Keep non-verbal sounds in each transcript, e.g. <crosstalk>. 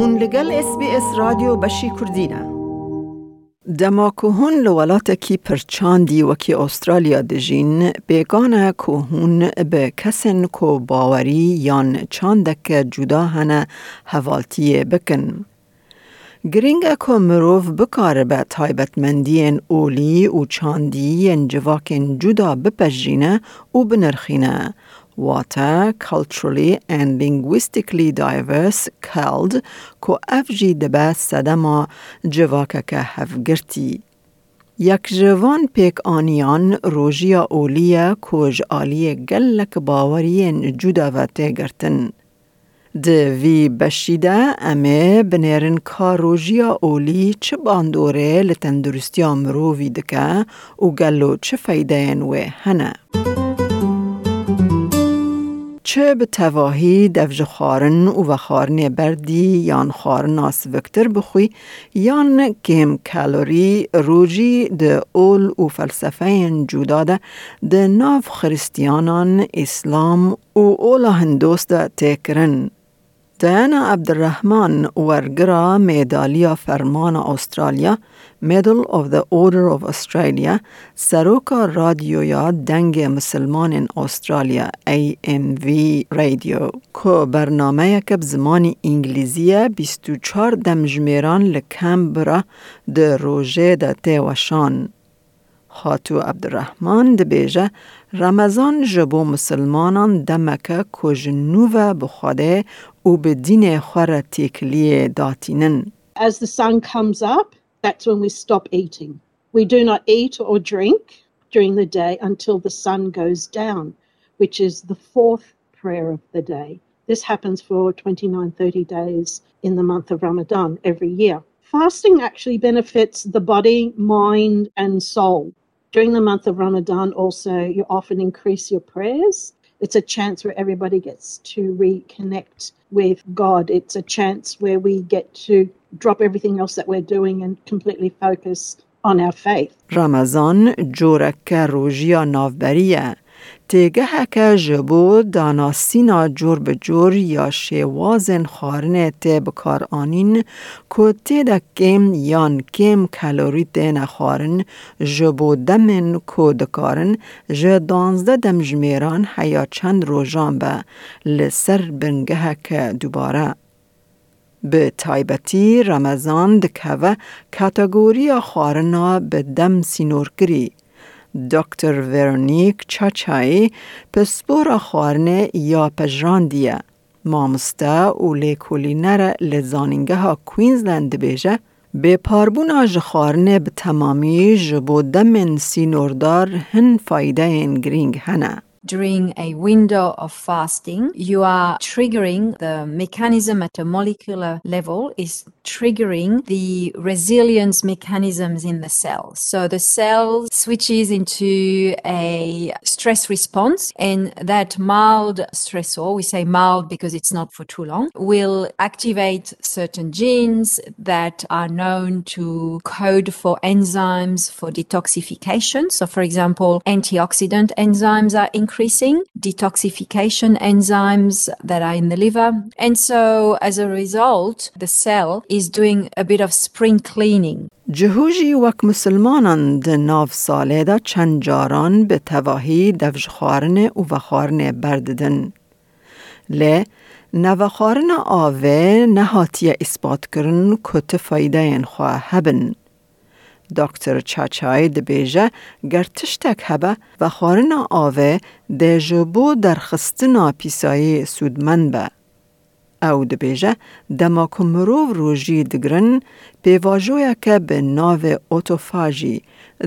هون لگل اس بی اس رادیو بشی کردینه دما که هون لولاتا کی پرچاندی وکی استرالیا دجین بیگانه که هون به کسن کو باوری یان چاندک جدا هنه حوالتی بکن. گرینگ که مروف بکاره به تایبتمندین اولی و چاندی جواکن جدا بپجینه و بنرخینه Wata culturally and linguistically diverse evjî dibe sedema civakeke hevgirtî. Yek jivan pêkaniyan rojiya oliye ku ji aliyê gelek baweriyên cuda ve têgirtin. Di vî beşî de em ê binêrin ka rojiya olî çi bandorê li tendurustiya mirovî dike û gelo çi feydeyên wê hene. چه به تواهی دفج خارن و خارن بردی یان خارن وکتر بخوی یان کم کالوری روجی ده اول و فلسفه جودا ده ده ناف خریستیانان اسلام و اولا هندوست تکرن. دیانا عبدالرحمن ورگرا میدالیا فرمان استرالیا Medal of the Order of Australia سروکا رادیویا دنگ مسلمان استرالیا AMV رادیو که برنامه که زمان انگلیزیه 24 دمجمیران لکمبرا ده روژه ده تیوشان خاتو عبدالرحمن دبیجه رمضان جبو مسلمانان دمکه کج نوو بخواده و به دین خور تکلیه داتینن. As the sun comes up, that's when we stop eating. We do not eat or drink during the day until the sun goes down, which is the fourth prayer of the day. This happens for 29, 30 days in the month of Ramadan every year. Fasting actually benefits the body, mind, and soul. During the month of Ramadan, also, you often increase your prayers. It's a chance where everybody gets to reconnect with God. It's a chance where we get to drop everything else that we're doing and completely focus on our faith. رمضان جورک روژیا نافبریه تیگه که جبو داناسینا جور به جور یا شوازن خارنه تی بکار آنین که تی دا کم یان کم کالوری تی نخارن جبو دمن که دکارن جه دانزده دم جمیران حیا چند روژان به لسر بنگه که دوباره به تایبتی رمضان دکوه کاتگوری خارنا به دم سینور کری. دکتر ورونیک چاچایی پسپور خارنه یا پجراندیه. مامسته و لیکولینر لزانینگه ها کوینزلند بیجه به پاربون خارنه به تمامی جبو دمن سینوردار هن فایده گرینگ هنه. During a window of fasting, you are triggering the mechanism at a molecular level is triggering the resilience mechanisms in the cell. So the cell switches into a stress response and that mild stressor, we say mild because it's not for too long, will activate certain genes that are known to code for enzymes for detoxification. So for example, antioxidant enzymes are increasing, detoxification enzymes that are in the liver. And so as a result, the cell is doing a bit of spring cleaning. جهوجی وک مسلمانان ده ناف ساله دا چند جاران به تواهی دفج خارن و وخارن برددن. لی نوخارن آوه نهاتی اثبات کرن کت فایده این خواه هبن. دکتر چاچای دبیجه گر تشتک هبه و خارن آوه ده جبو در خستنا پیسایی سودمن به. او دبیجه دما که مروو روژی دگرن پیواجویا که به ناو اوتوفاجی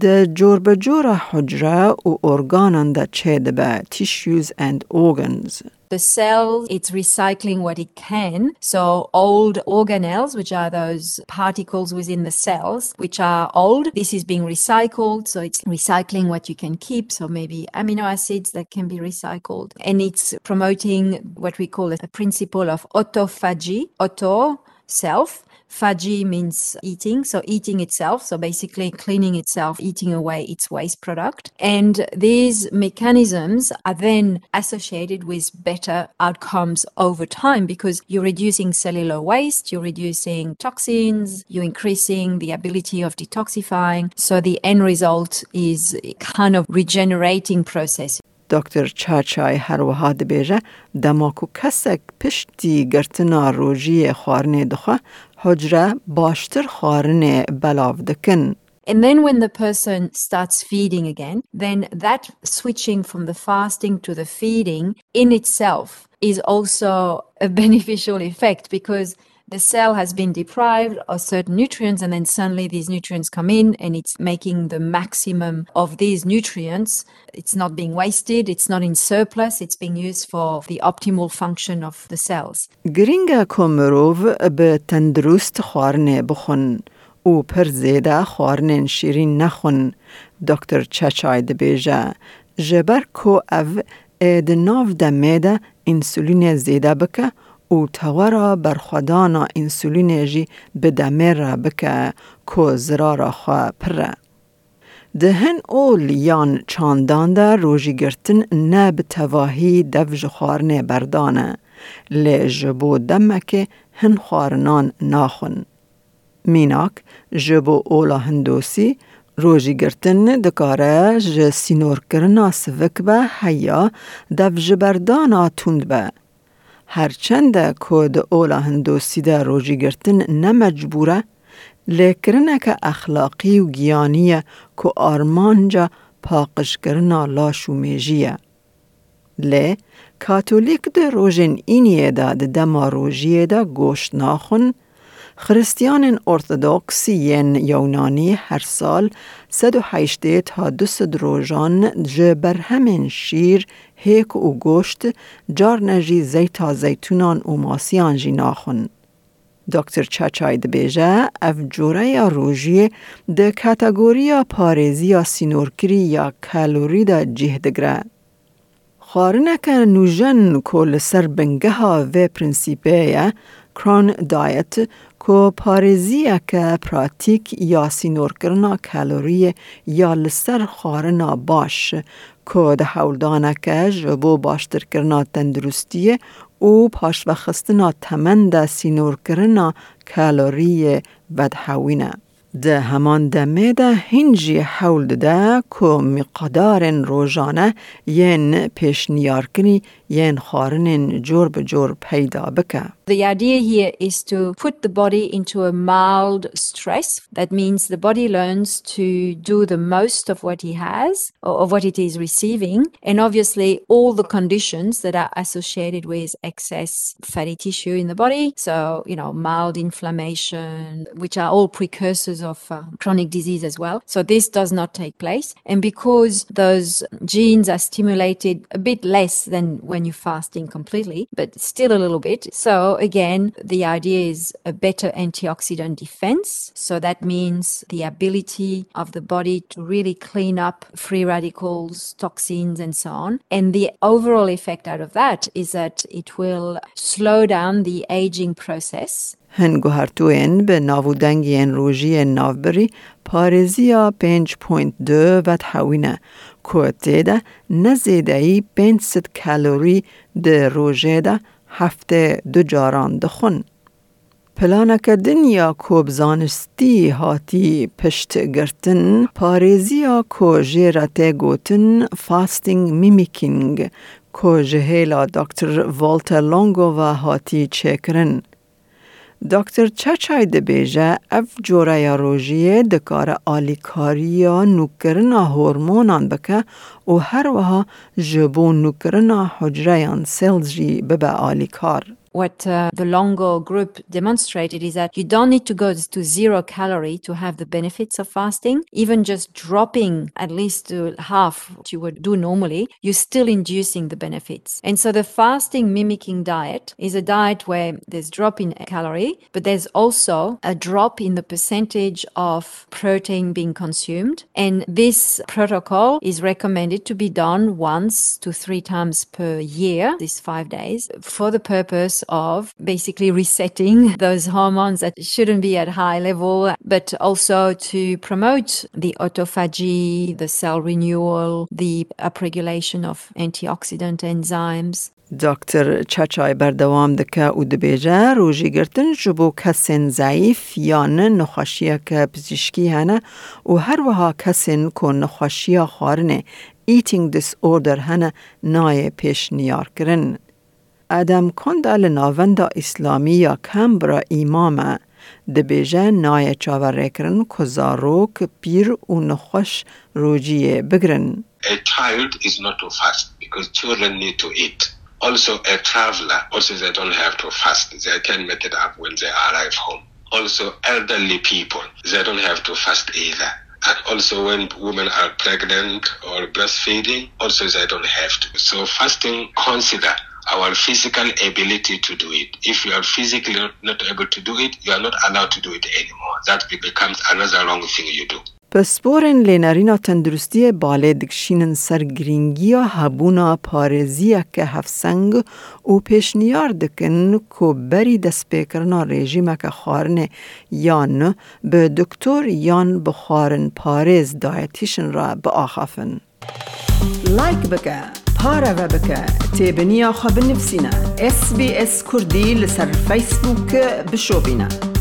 ده جور به جور حجره و ارگانان ده چه دبه tissues and organs. The cell, it's recycling what it can. So old organelles, which are those particles within the cells, which are old, this is being recycled. So it's recycling what you can keep. So maybe amino acids that can be recycled. And it's promoting what we call a principle of autophagy, auto, self, Faji means eating, so eating itself, so basically cleaning itself, eating away its waste product. And these mechanisms are then associated with better outcomes over time because you're reducing cellular waste, you're reducing toxins, you're increasing the ability of detoxifying. So the end result is a kind of regenerating process. دکتر چاچای هر وها دبیجه دماکو کسک پشتی گرتنا روژی خوارنه دخوا حجره باشتر خوارنه بلاو دکن. And then when the person starts feeding again, then that switching from the fasting to the feeding in itself is also a <laughs> beneficial effect because the cell has been deprived of certain nutrients and then suddenly these nutrients come in and it's making the maximum of these nutrients it's not being wasted it's not in surplus it's being used for the optimal function of the cells گرینگا کومروف به تندرست خوارنه بخون او پر زیده خوارنن شیرین نخون دکتر چچای دبیجه جبر کو او اد ناف دمیده انسولین زیده بکه او تورا برخودانا انسولین جی به دمیر بکه کو زرارا خواه پره. دهن اول یان چاندان ده روژی گرتن نه به تواهی دو خوارنه بردانه. لی جبو دمکه هن خوارنان ناخن. میناک جبو اولا هندوسی روژی گرتن دکاره ج سینور کرنا سوک به هیا دو جبردانا تند به. هرچند هندوسی ده روژی گرتن نمجبوره لیکرنه که اخلاقی و گیانیه که آرمانجا پاقش کرنا لاشو میجیه. لی کاتولیک ده روژن اینیه ده ده دما روژیه ده گوشت ناخن خریستیان ارتودکسی یونانی هر سال 180 تا 200 روزان جبر همین شیر هیک و گوشت جار نجی زیتا زیتونان و ماسیان جی ناخن. دکتر چاچای دبیجه اف جوره یا روژی ده کاتگوریا پارزی یا سینورکری یا کالوری دا جه دگره. خارنه که نوژن کل سر بنگه ها و پرنسیپه کرون دایت کو پارزی که پراتیک یا سینور کرنا کالوری یا لسر خارنا باش کو ده حولدانه که جبو باشتر کرنا تندرستیه او پاش و خستنا تمن ده سینور کرنا کالوری بدحوینه. ده همان دمه ده هنجی حول ده که مقدار روزانه ین پیشنیار کنی ین خارن جور به جور پیدا بکه. The idea here is to put the body into a mild stress. That means the body learns to do the most of what he has or of what it is receiving. And obviously, all the conditions that are associated with excess fatty tissue in the body. So, you know, mild inflammation, which are all precursors of uh, chronic disease as well. So, this does not take place. And because those genes are stimulated a bit less than when you're fasting completely, but still a little bit. So, again, the idea is a better antioxidant defense. So that means the ability of the body to really clean up free radicals, toxins, and so on. And the overall effect out of that is that it will slow down the aging process. هنگو هرتوین به ناودنگین روژی ناوبری پارزیا 5.2 و تحوینه که ده نزیده ای 500 کالوری ده روژه ده هفته دو جاران دخون. پلانک دنیا کوب زانستی هاتی پشت گرتن پارێزیە کۆژێرەتێ گوتن فاستینگ میمیکینگ کۆژهێلا دکتر والتر لۆنگۆڤ هاتی چێکرن. دکتر چچای دبیجه اف جوره یا روژیه دکار آلیکاریا نوکرنا هورمونان بکه و هر وها جبو نوکرنا حجره سیلز جی ببه آلیکار. What uh, the Longo group demonstrated is that you don't need to go to zero calorie to have the benefits of fasting. Even just dropping at least to half what you would do normally, you're still inducing the benefits. And so the fasting mimicking diet is a diet where there's drop in calorie, but there's also a drop in the percentage of protein being consumed. And this protocol is recommended to be done once to three times per year, these five days, for the purpose of basically resetting those hormones that shouldn't be at high level, but also to promote the autophagy, the cell renewal, the upregulation of antioxidant enzymes. دکتر چچای بردوام دکه او دبیجه روژی گرتن جبو کسین ضعیف یا نه نخوشیه که پزشکی هنه و هر وها کسین که نخوشیه خارنه eating disorder هنه نای ادم کنده لناوند اسلامی یا کمبرا ایمامه دبیجه نای چاور کرن که زاروک پیر و نخوش روجیه بگرن. A child is not to fast because children need to eat. Also, a traveler, also they don't have to fast. They can make it up when they arrive home. Also, elderly people, they don't have to fast either. And also, when women are pregnant or breastfeeding, also they don't have to. So, fasting consider our physical ability to do it. If you are physically not able to do it, you are not allowed to do it anymore. That becomes another wrong thing you do. پس بورن لینرینا تندرستی باله دکشینن سر گرینگی هبونا پارزی که هفسنگ و پیشنیار دکن که بری دست پیکرنا رژیم که خارنه یان به دکتر یان بخارن پارز دایتیشن را به آخافن لایک بکه پارا و بکه پارە بە بکە اس بی اس کردی لسر فیسبوک بشو بینا.